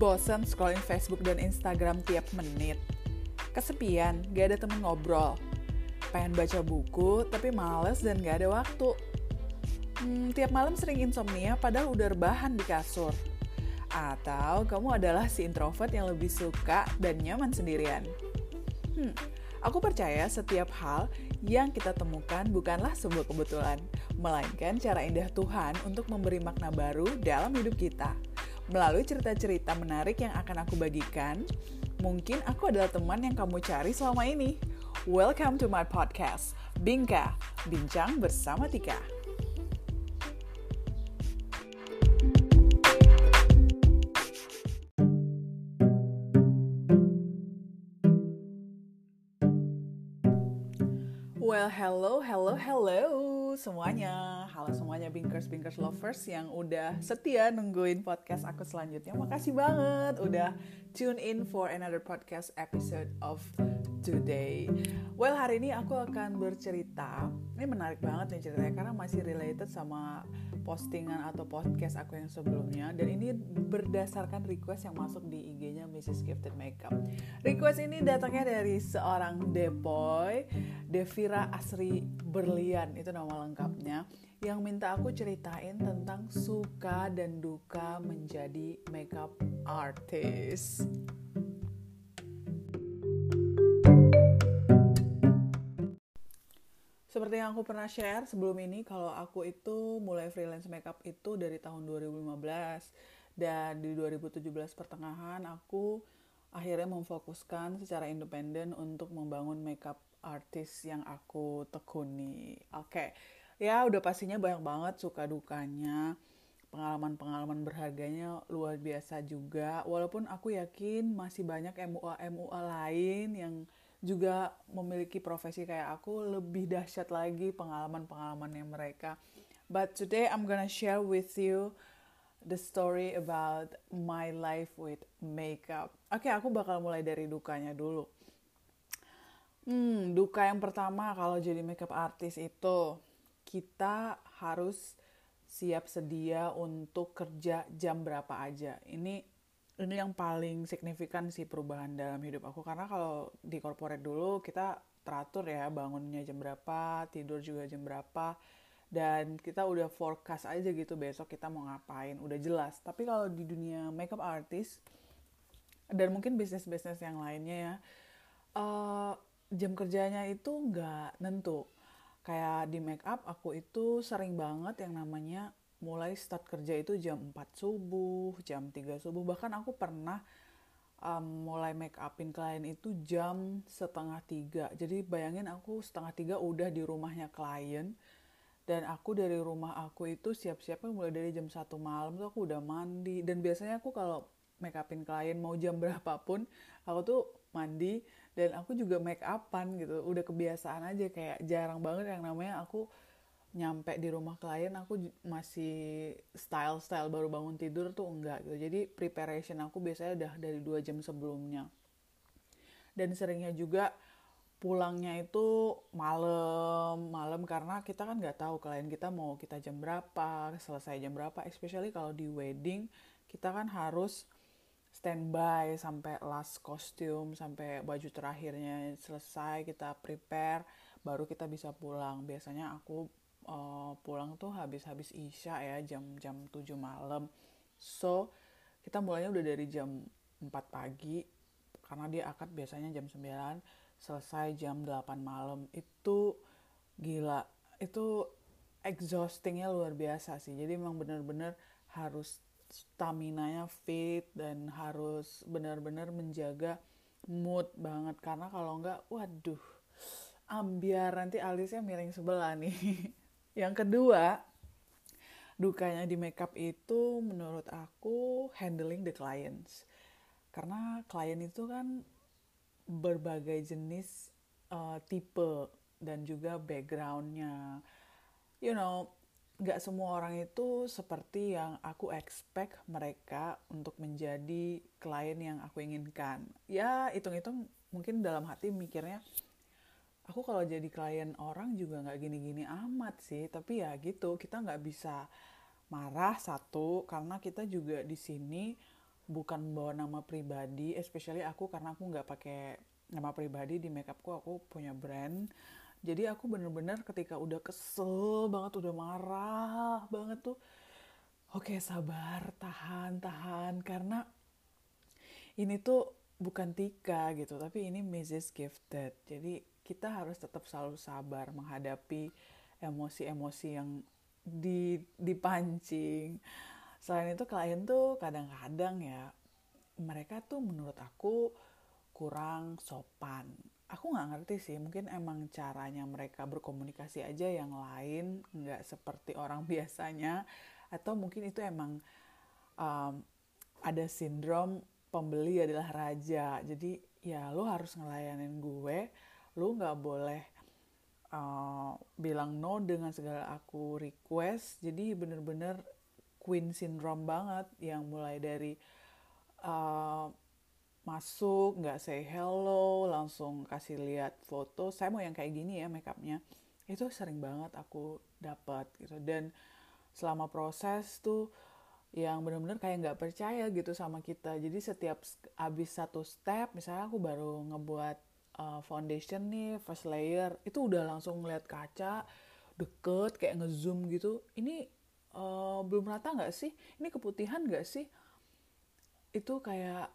Bosan scrolling Facebook dan Instagram tiap menit. Kesepian, gak ada temen ngobrol. Pengen baca buku, tapi males dan gak ada waktu. Hmm, tiap malam sering insomnia padahal udah rebahan di kasur. Atau kamu adalah si introvert yang lebih suka dan nyaman sendirian. Hmm, aku percaya setiap hal yang kita temukan bukanlah sebuah kebetulan, melainkan cara indah Tuhan untuk memberi makna baru dalam hidup kita. Melalui cerita-cerita menarik yang akan aku bagikan, mungkin aku adalah teman yang kamu cari selama ini. Welcome to my podcast, Bingka, Bincang Bersama Tika. Well, hello, hello, hello semuanya. Halo semuanya Binkers, Binkers Lovers yang udah setia nungguin podcast aku selanjutnya. Makasih banget udah tune in for another podcast episode of today. Well, hari ini aku akan bercerita. Ini menarik banget nih ceritanya karena masih related sama postingan atau podcast aku yang sebelumnya dan ini berdasarkan request yang masuk di IG-nya Mrs. Gifted Makeup. Request ini datangnya dari seorang Depoy, Devira Asri Berlian, itu nama lengkapnya, yang minta aku ceritain tentang suka dan duka menjadi makeup artist. Seperti yang aku pernah share sebelum ini, kalau aku itu mulai freelance makeup itu dari tahun 2015 dan di 2017 pertengahan aku akhirnya memfokuskan secara independen untuk membangun makeup artis yang aku tekuni. Oke, okay. ya udah pastinya banyak banget suka dukanya, pengalaman-pengalaman berharganya luar biasa juga. Walaupun aku yakin masih banyak MUA-MUA lain yang juga memiliki profesi kayak aku lebih dahsyat lagi pengalaman-pengalamannya mereka. But today I'm gonna share with you the story about my life with makeup. Oke, okay, aku bakal mulai dari dukanya dulu. Hmm, duka yang pertama kalau jadi makeup artist itu kita harus siap sedia untuk kerja jam berapa aja. Ini ini yang paling signifikan sih perubahan dalam hidup aku karena kalau di corporate dulu kita teratur ya bangunnya jam berapa tidur juga jam berapa dan kita udah forecast aja gitu besok kita mau ngapain udah jelas tapi kalau di dunia makeup artist dan mungkin bisnis bisnis yang lainnya ya uh, jam kerjanya itu nggak nentu kayak di makeup aku itu sering banget yang namanya mulai start kerja itu jam 4 subuh, jam 3 subuh. Bahkan aku pernah um, mulai make upin klien itu jam setengah tiga. Jadi bayangin aku setengah tiga udah di rumahnya klien. Dan aku dari rumah aku itu siap-siapnya mulai dari jam satu malam tuh aku udah mandi. Dan biasanya aku kalau make upin klien mau jam berapapun, aku tuh mandi dan aku juga make upan gitu. Udah kebiasaan aja kayak jarang banget yang namanya aku nyampe di rumah klien aku masih style style baru bangun tidur tuh enggak gitu. Jadi preparation aku biasanya udah dari dua jam sebelumnya. Dan seringnya juga pulangnya itu malam malam karena kita kan nggak tahu klien kita mau kita jam berapa selesai jam berapa. Especially kalau di wedding kita kan harus standby sampai last costume sampai baju terakhirnya selesai kita prepare baru kita bisa pulang biasanya aku uh, pulang tuh habis-habis isya ya jam-jam 7 malam. So, kita mulainya udah dari jam 4 pagi karena dia akad biasanya jam 9 selesai jam 8 malam. Itu gila. Itu exhaustingnya luar biasa sih. Jadi memang bener-bener harus stamina-nya fit dan harus benar-benar menjaga mood banget karena kalau enggak waduh ambiar nanti alisnya miring sebelah nih Yang kedua, dukanya di makeup itu menurut aku handling the clients. Karena klien itu kan berbagai jenis uh, tipe dan juga backgroundnya. You know, gak semua orang itu seperti yang aku expect mereka untuk menjadi klien yang aku inginkan. Ya, hitung-hitung mungkin dalam hati mikirnya, aku kalau jadi klien orang juga nggak gini-gini amat sih tapi ya gitu kita nggak bisa marah satu karena kita juga di sini bukan membawa nama pribadi especially aku karena aku nggak pakai nama pribadi di makeupku aku punya brand jadi aku bener-bener ketika udah kesel banget udah marah banget tuh oke sabar tahan tahan. Karena ini tuh bukan Tika gitu tapi ini Mrs. Gifted. Jadi kita harus tetap selalu sabar menghadapi emosi-emosi yang di dipancing. Selain itu klien tuh kadang-kadang ya mereka tuh menurut aku kurang sopan aku nggak ngerti sih mungkin emang caranya mereka berkomunikasi aja yang lain nggak seperti orang biasanya. Atau mungkin itu emang um, ada sindrom pembeli adalah raja. Jadi ya lo harus ngelayanin gue lo nggak boleh uh, bilang no dengan segala aku request. Jadi bener-bener queen syndrome banget yang mulai dari uh, masuk nggak say hello langsung kasih lihat foto. Saya mau yang kayak gini ya makeupnya itu sering banget aku dapat gitu. Dan selama proses tuh yang benar-benar kayak nggak percaya gitu sama kita. Jadi setiap habis satu step misalnya aku baru ngebuat uh, foundation nih first layer itu udah langsung ngeliat kaca deket kayak ngezoom gitu. Ini uh, belum rata nggak sih? Ini keputihan nggak sih? Itu kayak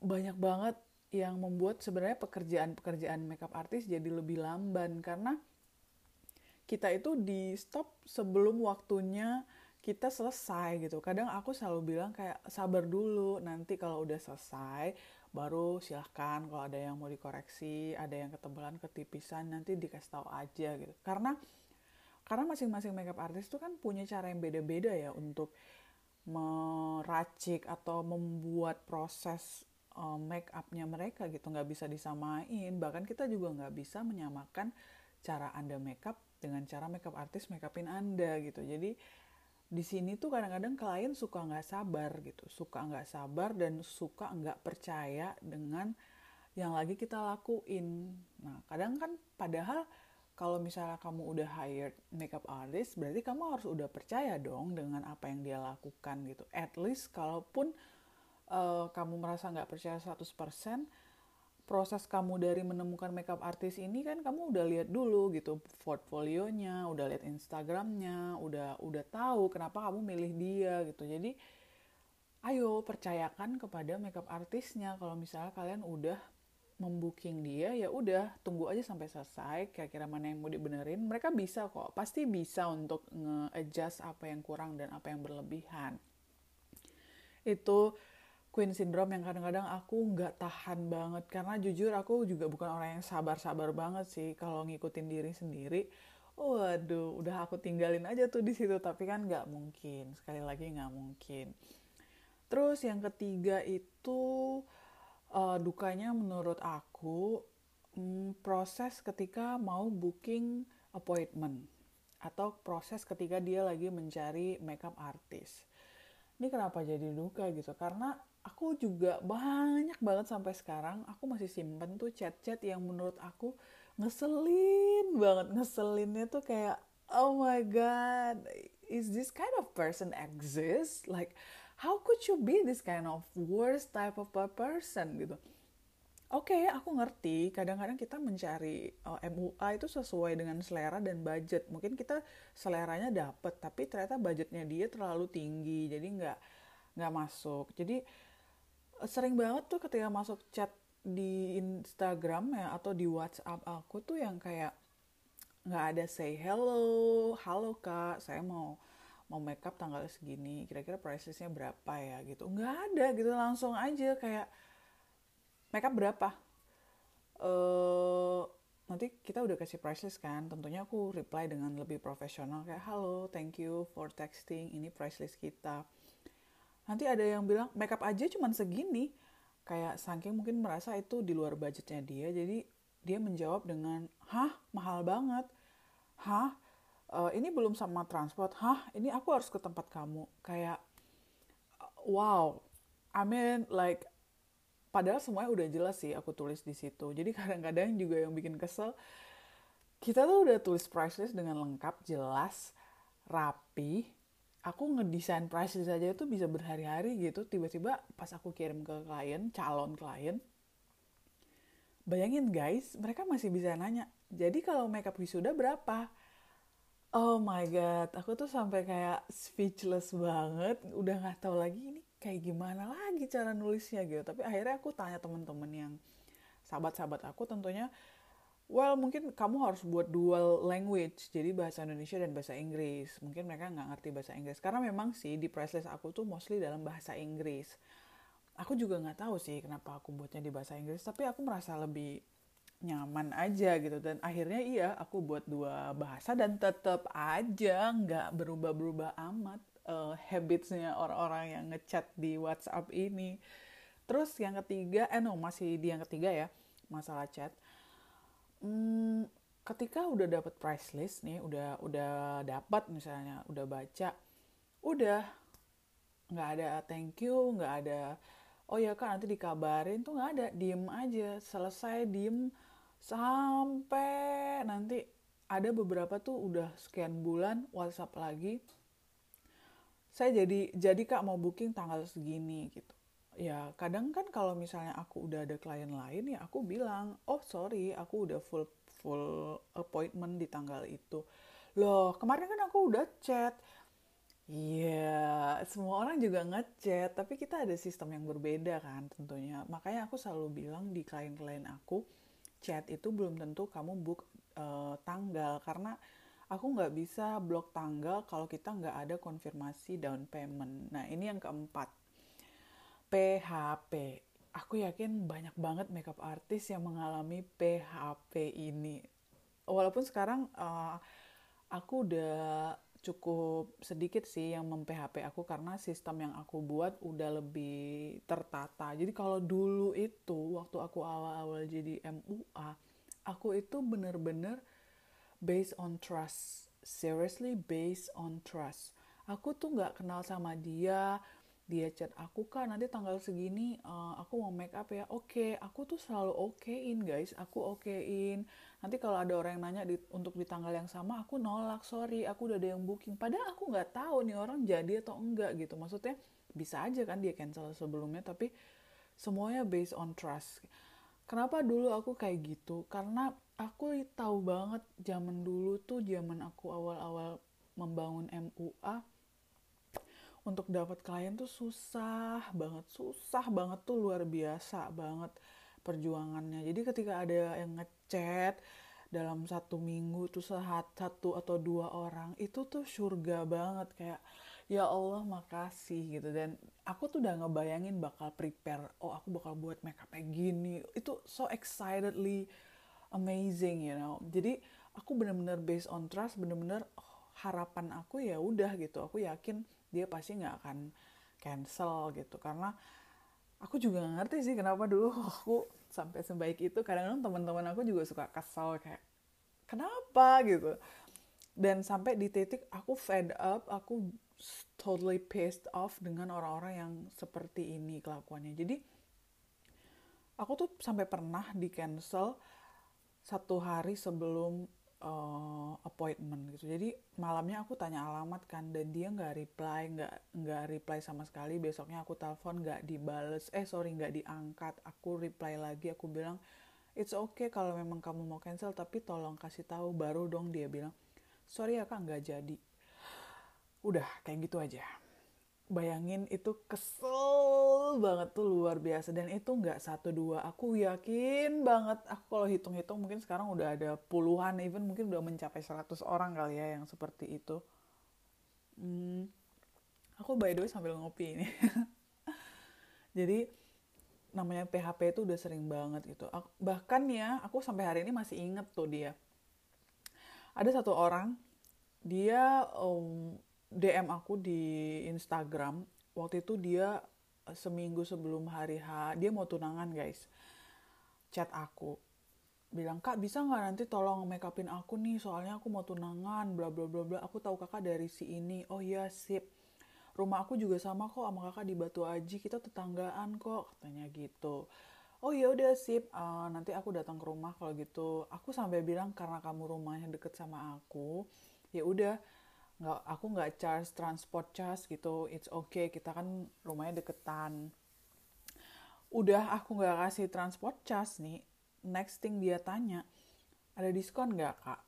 banyak banget yang membuat sebenarnya pekerjaan-pekerjaan makeup artis jadi lebih lamban karena kita itu di stop sebelum waktunya kita selesai gitu. Kadang aku selalu bilang kayak sabar dulu, nanti kalau udah selesai baru silahkan kalau ada yang mau dikoreksi, ada yang ketebalan, ketipisan nanti dikasih tahu aja gitu. Karena karena masing-masing makeup artist itu kan punya cara yang beda-beda ya untuk meracik atau membuat proses um, make upnya mereka gitu nggak bisa disamain. Bahkan kita juga nggak bisa menyamakan cara anda makeup dengan cara makeup artist makeupin anda gitu. Jadi di sini tuh kadang-kadang klien suka nggak sabar gitu. Suka nggak sabar dan suka nggak percaya dengan yang lagi kita lakuin. Nah kadang kan padahal kalau misalnya kamu udah hired makeup artist berarti kamu harus udah percaya dong dengan apa yang dia lakukan gitu. At least kalaupun uh, kamu merasa nggak percaya 100% proses kamu dari menemukan makeup artist ini kan kamu udah lihat dulu gitu portfolionya udah lihat instagramnya udah udah tahu kenapa kamu milih dia gitu. Jadi ayo percayakan kepada makeup artisnya kalau misalnya kalian udah membooking dia ya udah tunggu aja sampai selesai kira-kira mana yang mau dibenerin. Mereka bisa kok pasti bisa untuk nge-adjust apa yang kurang dan apa yang berlebihan. Itu Queen Syndrome yang kadang-kadang aku nggak tahan banget. Karena jujur aku juga bukan orang yang sabar-sabar banget sih kalau ngikutin diri sendiri. Waduh udah aku tinggalin aja tuh di situ. Tapi kan nggak mungkin. Sekali lagi nggak mungkin. Terus yang ketiga itu uh, dukanya menurut aku hmm, proses ketika mau booking appointment. Atau proses ketika dia lagi mencari makeup artist. Ini kenapa jadi duka gitu? Karena aku juga banyak banget sampai sekarang aku masih simpen tuh chat-chat yang menurut aku ngeselin banget. Ngeselinnya tuh kayak oh my god is this kind of person exist? Like how could you be this kind of worst type of a person? Gitu Oke, okay, aku ngerti. Kadang-kadang kita mencari uh, eh, MUA itu sesuai dengan selera dan budget. Mungkin kita seleranya dapet, tapi ternyata budgetnya dia terlalu tinggi, jadi nggak nggak masuk. Jadi eh, sering banget tuh ketika masuk chat di Instagram ya atau di WhatsApp aku tuh yang kayak nggak ada say hello, halo kak, saya mau mau makeup tanggal segini kira-kira pricesnya berapa ya gitu nggak ada gitu langsung aja kayak makeup berapa? Uh, nanti kita udah kasih prices kan. Tentunya aku reply dengan lebih profesional. Kayak halo thank you for texting. Ini price list kita. Nanti ada yang bilang makeup aja cuman segini. Kayak saking mungkin merasa itu di luar budgetnya dia jadi dia menjawab dengan hah? Mahal banget. Hah? Uh, ini belum sama transport. Hah? Ini aku harus ke tempat kamu. Kayak wow. I mean like padahal semuanya udah jelas sih aku tulis di situ. Jadi kadang-kadang juga yang bikin kesel kita tuh udah tulis price dengan lengkap jelas rapi. Aku ngedesain price aja itu bisa berhari-hari gitu. Tiba-tiba pas aku kirim ke klien calon klien bayangin guys mereka masih bisa nanya jadi kalau makeup wisuda berapa? Oh my god aku tuh sampai kayak speechless banget. Udah nggak tahu lagi ini kayak gimana lagi cara nulisnya gitu. Tapi akhirnya aku tanya temen-temen yang sahabat-sahabat aku tentunya well mungkin kamu harus buat dual language jadi bahasa Indonesia dan bahasa Inggris. Mungkin mereka nggak ngerti bahasa Inggris. Karena memang sih di price list aku tuh mostly dalam bahasa Inggris. Aku juga nggak tahu sih kenapa aku buatnya di bahasa Inggris tapi aku merasa lebih nyaman aja gitu. Dan akhirnya iya aku buat dua bahasa dan tetap aja nggak berubah-berubah amat uh, habitsnya orang-orang yang ngechat di WhatsApp ini. Terus yang ketiga, eh no masih di yang ketiga ya masalah chat. Hmm, ketika udah dapet price list nih, udah udah dapat misalnya, udah baca, udah nggak ada thank you, nggak ada oh ya kan nanti dikabarin tuh nggak ada, diem aja, selesai diem sampai nanti ada beberapa tuh udah sekian bulan WhatsApp lagi saya jadi jadi kak mau booking tanggal segini gitu. Ya kadang kan kalau misalnya aku udah ada klien lain ya aku bilang oh sorry aku udah full full appointment di tanggal itu. Loh kemarin kan aku udah chat. Iya, yeah, semua orang juga ngechat, tapi kita ada sistem yang berbeda kan tentunya. Makanya aku selalu bilang di klien-klien aku, chat itu belum tentu kamu book uh, tanggal karena aku nggak bisa blok tanggal kalau kita nggak ada konfirmasi down payment. Nah ini yang keempat, PHP. Aku yakin banyak banget makeup artist yang mengalami PHP ini. Walaupun sekarang uh, aku udah cukup sedikit sih yang mem-PHP aku karena sistem yang aku buat udah lebih tertata. Jadi kalau dulu itu waktu aku awal-awal jadi MUA, aku itu bener-bener based on trust. Seriously based on trust. Aku tuh nggak kenal sama dia. Dia chat aku kan nanti tanggal segini uh, aku mau make up ya. Oke okay, aku tuh selalu okein guys. Aku okein. Nanti kalau ada orang yang nanya di, untuk di tanggal yang sama aku nolak. Sorry aku udah ada yang booking. Padahal aku nggak tahu nih orang jadi atau enggak gitu. Maksudnya bisa aja kan dia cancel sebelumnya tapi semuanya based on trust. Kenapa dulu aku kayak gitu? Karena aku tahu banget zaman dulu tuh zaman aku awal-awal membangun MUA untuk dapat klien tuh susah banget susah banget tuh luar biasa banget perjuangannya. Jadi ketika ada yang ngechat dalam satu minggu tuh sehat satu atau dua orang itu tuh surga banget kayak ya Allah makasih gitu. Dan aku tuh udah ngebayangin bakal prepare oh aku bakal buat makeup kayak gini. Itu so excitedly amazing you know. Jadi aku bener-bener based on trust bener-bener oh, harapan aku ya udah gitu. Aku yakin dia pasti nggak akan cancel gitu. Karena aku juga gak ngerti sih kenapa dulu aku sampai sebaik itu. Kadang-kadang teman-teman aku juga suka kesal kayak kenapa? gitu. Dan sampai di titik aku fed up aku totally pissed off dengan orang-orang yang seperti ini kelakuannya. Jadi aku tuh sampai pernah di cancel satu hari sebelum uh, appointment gitu. Jadi malamnya aku tanya alamat kan dan dia nggak reply, nggak nggak reply sama sekali. Besoknya aku telepon nggak dibales, eh sorry nggak diangkat. Aku reply lagi, aku bilang it's okay kalau memang kamu mau cancel tapi tolong kasih tahu baru dong dia bilang sorry ya kak nggak jadi udah kayak gitu aja bayangin itu kesel banget tuh luar biasa. Dan itu nggak satu dua. Aku yakin banget aku kalau hitung-hitung mungkin sekarang udah ada puluhan even mungkin udah mencapai 100 orang kali ya yang seperti itu. Hmm, aku by the way sambil ngopi ini. Jadi namanya PHP itu udah sering banget gitu. Bahkan ya aku sampai hari ini masih inget tuh dia. Ada satu orang dia um, DM aku di Instagram. Waktu itu dia seminggu sebelum hari H dia mau tunangan guys. Chat aku. Bilang kak bisa nggak nanti tolong make upin aku nih? Soalnya aku mau tunangan bla bla bla bla. Aku tahu kakak dari si ini. Oh iya sip. Rumah aku juga sama kok sama kakak di Batu Aji. Kita tetanggaan kok katanya gitu. Oh ya udah sip. Uh, nanti aku datang ke rumah kalau gitu. Aku sampai bilang karena kamu rumahnya deket sama aku ya udah nggak aku nggak charge transport charge gitu. It's okay kita kan rumahnya deketan. Udah aku nggak kasih transport charge nih. Next thing dia tanya ada diskon nggak kak?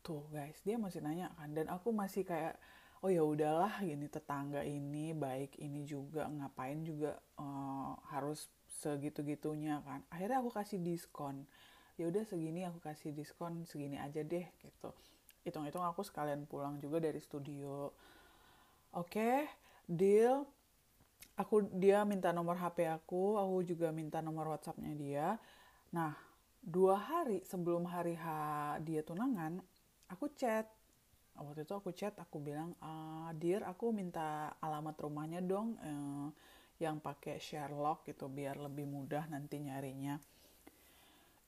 Tuh guys dia masih nanya kan. Dan aku masih kayak oh ya udahlah gini tetangga ini baik ini juga ngapain juga uh, harus segitu gitunya kan. Akhirnya aku kasih diskon. Ya udah segini aku kasih diskon segini aja deh gitu hitung-hitung aku sekalian pulang juga dari studio. Oke okay, deal. Aku dia minta nomor HP aku aku juga minta nomor WhatsAppnya dia. Nah dua hari sebelum hari H dia tunangan aku chat. Waktu itu aku chat aku bilang ah, dear aku minta alamat rumahnya dong eh, yang pakai Sherlock gitu biar lebih mudah nanti nyarinya.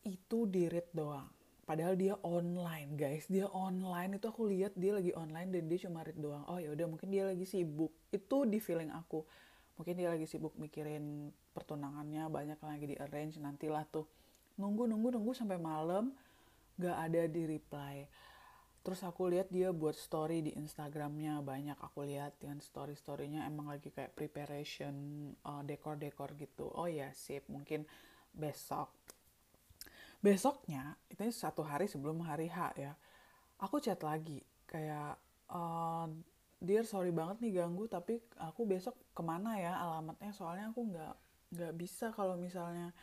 Itu di doang padahal dia online guys. Dia online. Itu aku lihat dia lagi online dan dia cuma read doang. Oh ya udah mungkin dia lagi sibuk. Itu di feeling aku. Mungkin dia lagi sibuk mikirin pertunangannya. Banyak lagi di arrange nantilah tuh. Nunggu nunggu nunggu sampai malam. Gak ada di reply. Terus aku lihat dia buat story di Instagramnya. Banyak aku lihat dengan story storynya emang lagi kayak preparation uh, dekor dekor gitu. Oh ya sip. Mungkin besok besoknya itu satu hari sebelum hari H ya aku chat lagi kayak uh, dear sorry banget nih ganggu tapi aku besok ke mana ya alamatnya? Soalnya aku nggak nggak bisa kalau misalnya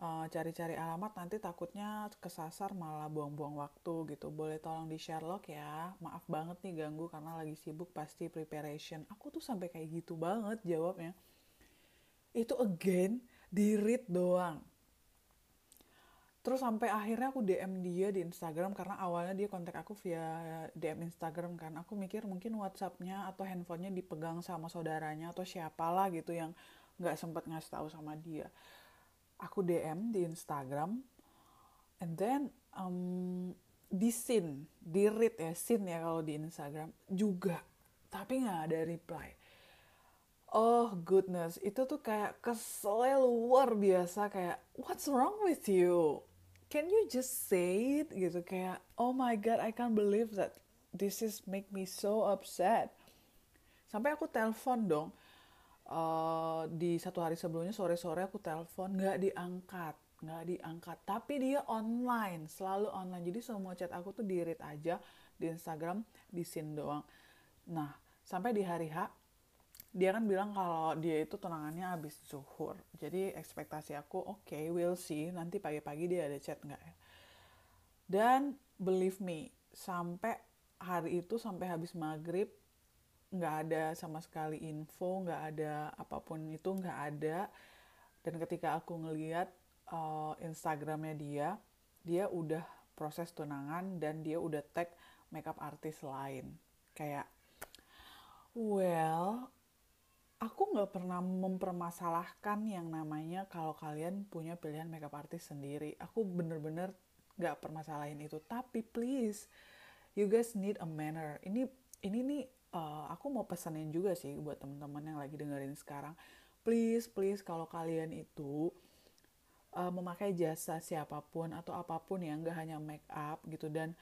uh, cari-cari uh, alamat nanti takutnya kesasar malah buang-buang waktu gitu. Boleh tolong di Sherlock ya? Maaf banget nih ganggu karena lagi sibuk pasti preparation. Aku tuh sampai kayak gitu banget jawabnya. Itu again di read doang terus sampai akhirnya aku DM dia di Instagram karena awalnya dia kontak aku via DM Instagram kan. Aku mikir mungkin WhatsAppnya atau handphonenya dipegang sama saudaranya atau siapalah gitu yang nggak sempat ngasih tahu sama dia. Aku DM di Instagram and then um, di scene di read ya scene ya kalau di Instagram juga tapi nggak ada reply. Oh goodness. Itu tuh kayak kesel luar biasa. Kayak what's wrong with you can you just say it? Gitu kayak oh my god I can't believe that this is make me so upset. Sampai aku telepon dong uh, di satu hari sebelumnya sore-sore aku telepon nggak diangkat nggak diangkat. Tapi dia online selalu online. Jadi semua chat aku tuh di read aja di Instagram di scene doang. Nah sampai di hari H dia kan bilang kalau dia itu tunangannya habis zuhur. Jadi ekspektasi aku oke okay, we'll see. Nanti pagi-pagi dia ada chat nggak ya? Dan believe me sampai hari itu sampai habis maghrib nggak ada sama sekali info nggak ada apa pun itu nggak ada. Dan ketika aku ngeliat uh, Instagramnya dia dia udah proses tunangan dan dia udah tag makeup artis lain. Kayak well aku nggak pernah mempermasalahkan yang namanya kalau kalian punya pilihan makeup artist sendiri. Aku bener-bener nggak permasalahin itu. Tapi please, you guys need a manner. Ini ini nih uh, aku mau pesanin juga sih buat teman-teman yang lagi dengerin sekarang. Please, please kalau kalian itu uh, memakai jasa siapa pun atau apa pun yang nggak hanya make up gitu dan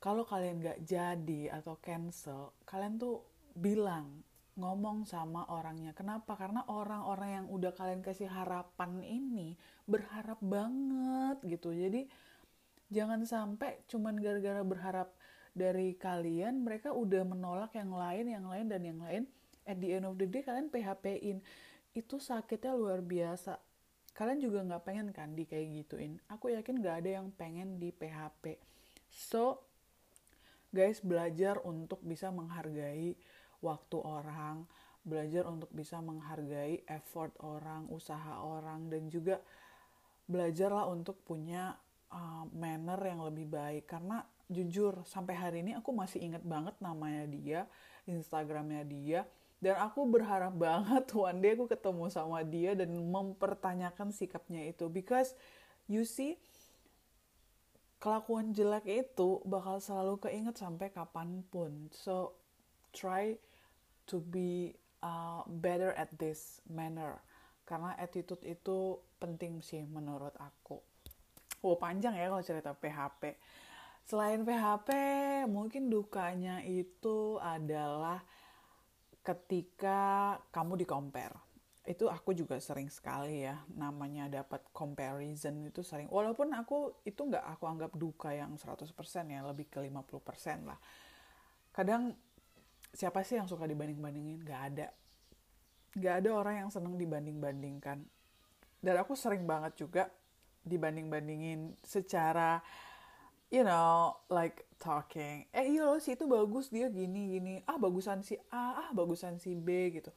kalau kalian nggak jadi atau cancel, kalian tuh bilang ngomong sama orangnya. Kenapa? Karena orang-orang yang udah kalian kasih harapan ini berharap banget gitu. Jadi jangan sampai cuman gara-gara berharap dari kalian mereka udah menolak yang lain, yang lain dan yang lain. At the end of the day kalian PHP-in. Itu sakitnya luar biasa. Kalian juga nggak pengen kan di kayak gituin. Aku yakin nggak ada yang pengen di PHP. So, guys belajar untuk bisa menghargai waktu orang, belajar untuk bisa menghargai effort orang, usaha orang, dan juga belajarlah untuk punya uh, manner yang lebih baik. Karena jujur sampai hari ini aku masih inget banget namanya dia, Instagramnya dia, dan aku berharap banget one day aku ketemu sama dia dan mempertanyakan sikapnya itu. Because you see, kelakuan jelek itu bakal selalu keinget sampai kapan pun. So try to be uh, better at this manner karena attitude itu penting sih menurut aku. Oh panjang ya kalau cerita PHP. selain PHP mungkin dukanya itu adalah ketika kamu di compare itu aku juga sering sekali ya namanya dapat comparison itu sering walaupun aku itu nggak aku anggap duka yang 100% ya lebih ke 50% lah kadang siapa sih yang suka dibanding-bandingin? Nggak ada. Nggak ada orang yang seneng dibanding-bandingkan. Dan aku sering banget juga dibanding-bandingin secara you know like talking. Eh iya loh si itu bagus dia gini gini. Ah bagusan si A ah bagusan si B gitu.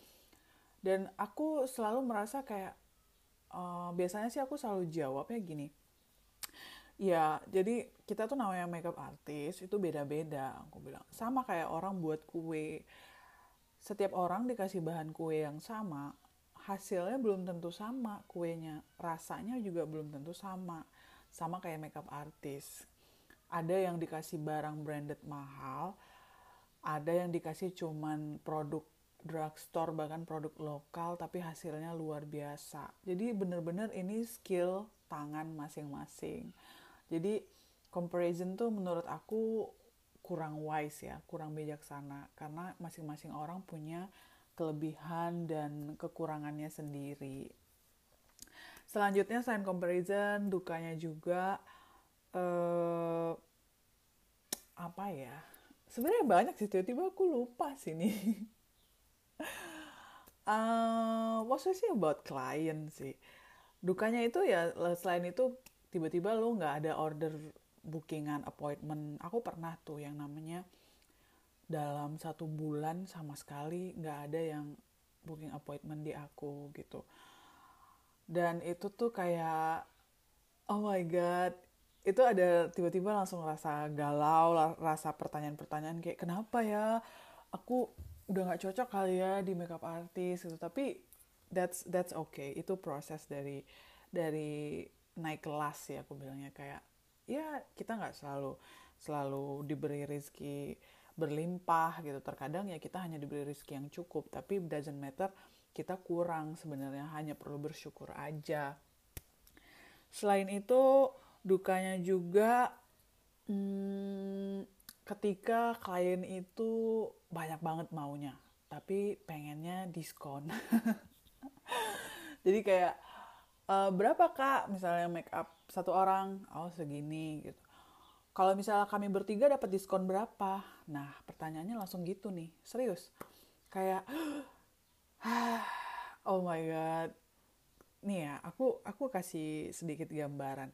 Dan aku selalu merasa kayak uh, biasanya sih aku selalu jawabnya gini. Ya jadi kita tuh namanya makeup artist itu beda-beda aku bilang sama kayak orang buat kue setiap orang dikasih bahan kue yang sama hasilnya belum tentu sama kuenya rasanya juga belum tentu sama sama kayak makeup artist ada yang dikasih barang branded mahal ada yang dikasih cuman produk drugstore bahkan produk lokal tapi hasilnya luar biasa. Jadi bener-bener ini skill tangan masing-masing. Jadi comparison tuh menurut aku kurang wise ya, kurang bijaksana karena masing-masing orang punya kelebihan dan kekurangannya sendiri. Selanjutnya selain comparison, dukanya juga eh, apa ya? Sebenarnya banyak sih, tiba-tiba aku lupa sih nih. uh, mostly sih about client sih dukanya itu ya selain itu tiba-tiba lo nggak ada order bookingan appointment. Aku pernah tuh yang namanya dalam satu bulan sama sekali nggak ada yang booking appointment di aku gitu. Dan itu tuh kayak oh my god itu ada tiba-tiba langsung rasa galau rasa pertanyaan-pertanyaan kayak kenapa ya? Aku udah nggak cocok kali ya di makeup artist gitu. Tapi that's that's okay. Itu proses dari dari naik kelas ya aku bilangnya kayak ya kita nggak selalu selalu diberi rezeki berlimpah gitu. Terkadang ya kita hanya diberi rezeki yang cukup tapi doesn't matter kita kurang sebenarnya hanya perlu bersyukur aja. Selain itu dukanya juga hmm, ketika klien itu banyak banget maunya tapi pengennya diskon. Jadi kayak e, berapa kak? Misalnya make up satu orang oh segini gitu. Kalau misalnya kami bertiga dapat diskon berapa? Nah pertanyaannya langsung gitu nih serius. Kayak oh my god. Nih ya aku aku kasih sedikit gambaran.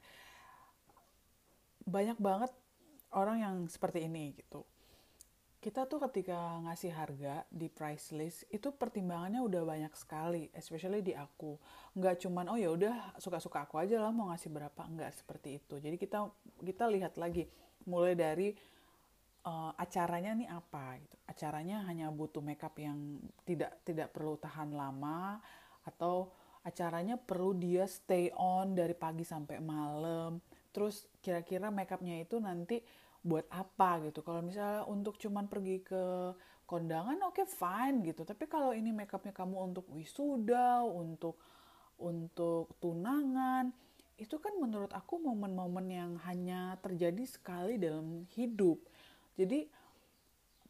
Banyak banget orang yang seperti ini gitu kita tuh ketika ngasih harga di price list itu pertimbangannya udah banyak sekali, especially di aku. Nggak cuman oh ya udah suka-suka aku aja lah mau ngasih berapa, nggak seperti itu. Jadi kita kita lihat lagi mulai dari uh, acaranya nih apa gitu. Acaranya hanya butuh makeup yang tidak tidak perlu tahan lama atau acaranya perlu dia stay on dari pagi sampai malam. Terus kira-kira makeupnya itu nanti buat apa gitu. Kalau misalnya untuk cuman pergi ke kondangan oke okay, fine gitu. Tapi kalau ini makeupnya kamu untuk wisuda untuk untuk tunangan itu kan menurut aku momen-momen yang hanya terjadi sekali dalam hidup. Jadi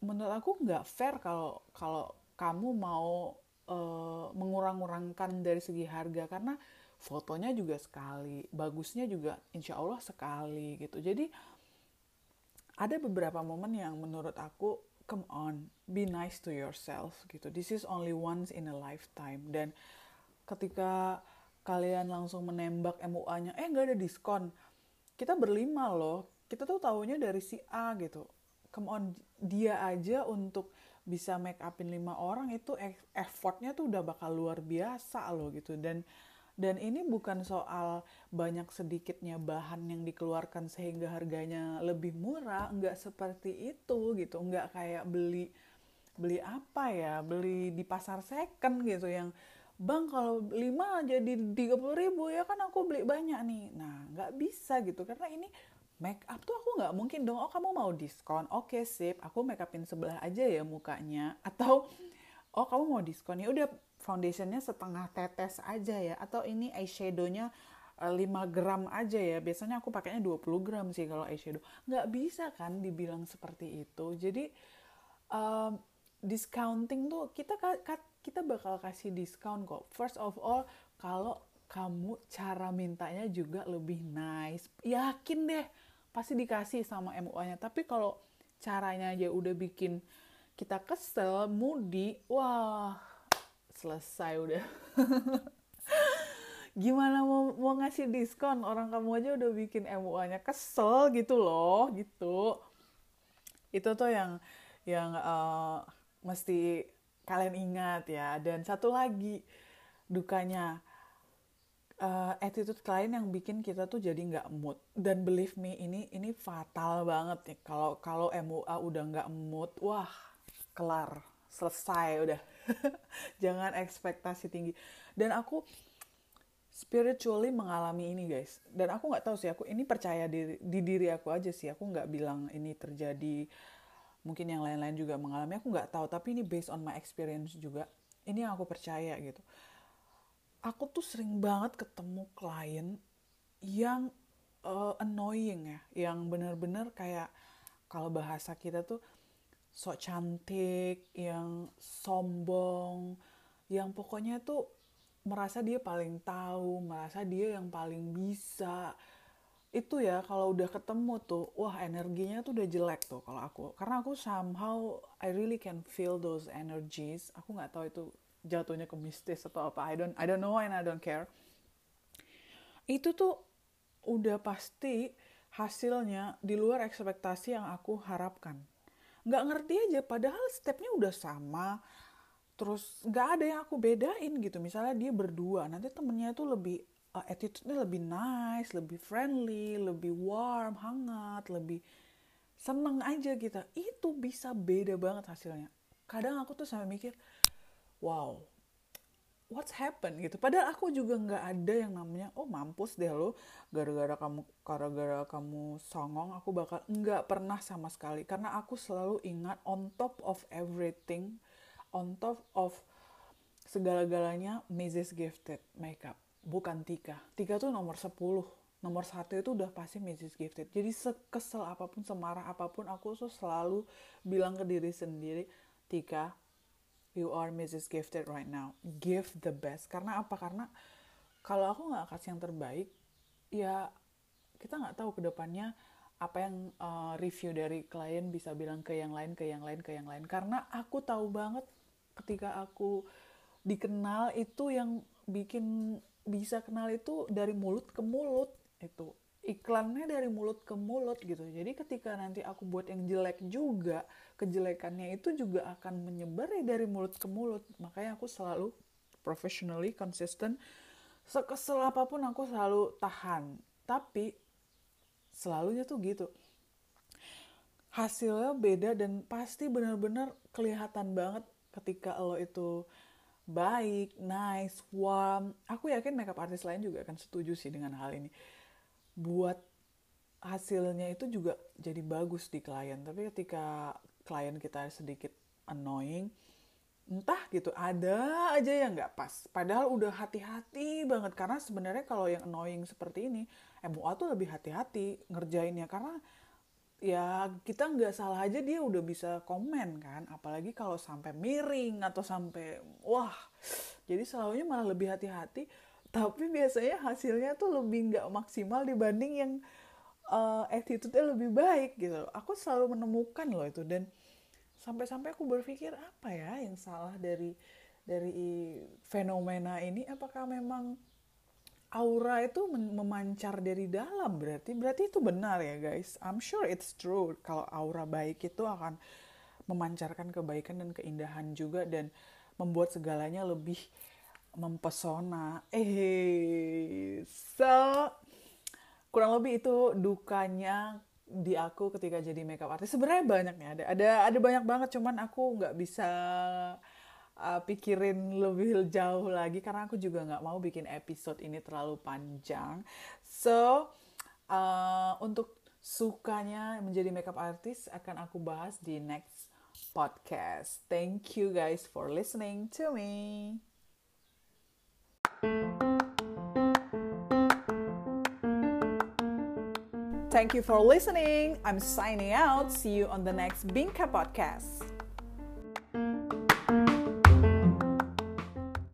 menurut aku nggak fair kalau kalau kamu mau uh, mengurang-urangkan dari segi harga. Karena fotonya juga sekali bagusnya juga insya Allah sekali gitu. Jadi ada beberapa momen yang menurut aku come on be nice to yourself gitu. This is only once in a lifetime. Dan ketika kalian langsung menembak MUA-nya eh nggak ada diskon. Kita berlima loh. Kita tuh tahunya dari si A gitu. Come on dia aja untuk bisa make upin lima orang itu e-, effortnya tuh udah bakal luar biasa loh gitu. Dan dan ini bukan soal banyak sedikitnya bahan yang dikeluarkan sehingga harganya lebih murah, nggak seperti itu gitu, nggak kayak beli beli apa ya, beli di pasar second gitu yang bang kalau 5 jadi 30 ribu ya kan aku beli banyak nih. Nah nggak bisa gitu karena ini make up tuh aku nggak mungkin dong, oh kamu mau diskon, oke okay, sip, aku make upin sebelah aja ya mukanya. Atau oh kamu mau diskon? Ya udah foundationnya setengah tetes aja ya atau ini eyeshadownya 5 gram aja ya. Biasanya aku pakainya 20 gram sih kalau eyeshadow. Nggak bisa kan dibilang seperti itu. Jadi um, discounting tuh kita kita bakal kasih diskon kok. First of all kalau kamu cara mintanya juga lebih nice. Yakin deh pasti dikasih sama MUA-nya tapi kalau caranya aja udah bikin kita kesel moody wah selesai udah. Gimana mau mau ngasih diskon? Orang kamu aja udah bikin MUA-nya kesel gitu loh gitu. Itu tuh yang yang uh, mesti kalian ingat ya. Dan satu lagi dukanya uh, attitude klien yang bikin kita tuh jadi nggak mood. Dan believe me ini ini fatal banget nih. Kalau kalau MUA udah nggak mood wah kelar selesai udah. Jangan ekspektasi tinggi. Dan aku spiritually mengalami ini guys. Dan aku nggak tahu sih aku ini percaya di, di diri aku aja sih. Aku nggak bilang ini terjadi mungkin yang lain-lain juga mengalami aku nggak tahu. Tapi ini based on my experience juga. Ini yang aku percaya gitu. Aku tuh sering banget ketemu klien yang uh, annoying ya. Yang bener-bener kayak kalau bahasa kita tuh sok cantik yang sombong yang pokoknya tuh merasa dia paling tahu, merasa dia yang paling bisa. Itu ya kalau udah ketemu tuh, wah energinya tuh udah jelek tuh kalau aku. Karena aku somehow I really can feel those energies. Aku nggak tahu itu jatuhnya ke mistis atau apa. I don't I don't know and I don't care. Itu tuh udah pasti hasilnya di luar ekspektasi yang aku harapkan. Nggak ngerti aja, padahal stepnya udah sama, terus nggak ada yang aku bedain gitu misalnya dia berdua nanti temennya itu lebih uh, attitude-nya lebih nice lebih friendly lebih warm hangat lebih seneng aja gitu. Itu bisa beda banget hasilnya. Kadang aku tuh sampai mikir wow what's happen gitu padahal aku juga nggak ada yang namanya oh mampus deh lo gara-gara kamu gara-gara kamu songong aku bakal nggak pernah sama sekali karena aku selalu ingat on top of everything on top of segala-galanya Mrs. Gifted makeup bukan Tika Tika tuh nomor 10 nomor satu itu udah pasti Mrs. Gifted jadi sekesel apa pun semarah apa pun aku tuh selalu bilang ke diri sendiri Tika you are Mrs. Gifted right now. Give the best. Karena apa? Karena kalau aku nggak kasih yang terbaik ya kita nggak tahu ke depannya apa yang uh, review dari klien bisa bilang ke yang lain ke yang lain ke yang lain. Karena aku tahu banget ketika aku dikenal itu yang bikin bisa kenal itu dari mulut ke mulut itu iklannya dari mulut ke mulut gitu. Jadi ketika nanti aku buat yang jelek juga kejelekannya itu juga akan menyebar dari mulut ke mulut. Makanya aku selalu professionally consistent. Sekesel apa pun aku selalu tahan. Tapi selalunya tuh gitu. Hasilnya beda dan pasti benar-benar kelihatan banget ketika lo itu baik, nice, warm, aku yakin makeup artist lain juga akan setuju sih dengan hal ini. Buat hasilnya itu juga jadi bagus di klien. Tapi ketika klien kita sedikit annoying, entah gitu ada aja yang nggak pas. Padahal udah hati-hati banget karena sebenarnya kalau yang annoying seperti ini, MUA tuh lebih hati-hati ngerjainnya karena ya kita nggak salah aja dia udah bisa komen kan apalagi kalau sampai miring atau sampai wah jadi selalunya malah lebih hati-hati tapi biasanya hasilnya tuh lebih nggak maksimal dibanding yang uh, attitude-nya lebih baik gitu aku selalu menemukan loh itu dan sampai-sampai aku berpikir apa ya yang salah dari dari fenomena ini? Apakah memang aura itu memancar dari dalam? Berarti berarti itu benar ya guys. I'm sure it's true kalau aura baik itu akan memancarkan kebaikan dan keindahan juga dan membuat segalanya lebih mempesona eh so kurang lebih itu dukanya di aku ketika jadi makeup artist sebenarnya banyak nih ada ada ada banyak banget cuman aku nggak bisa uh, pikirin lebih jauh lagi karena aku juga nggak mau bikin episode ini terlalu panjang. So uh, untuk sukanya menjadi makeup artist akan aku bahas di next podcast. Thank you guys for listening to me. Thank you for listening. I'm signing out. See you on the next Binka podcast.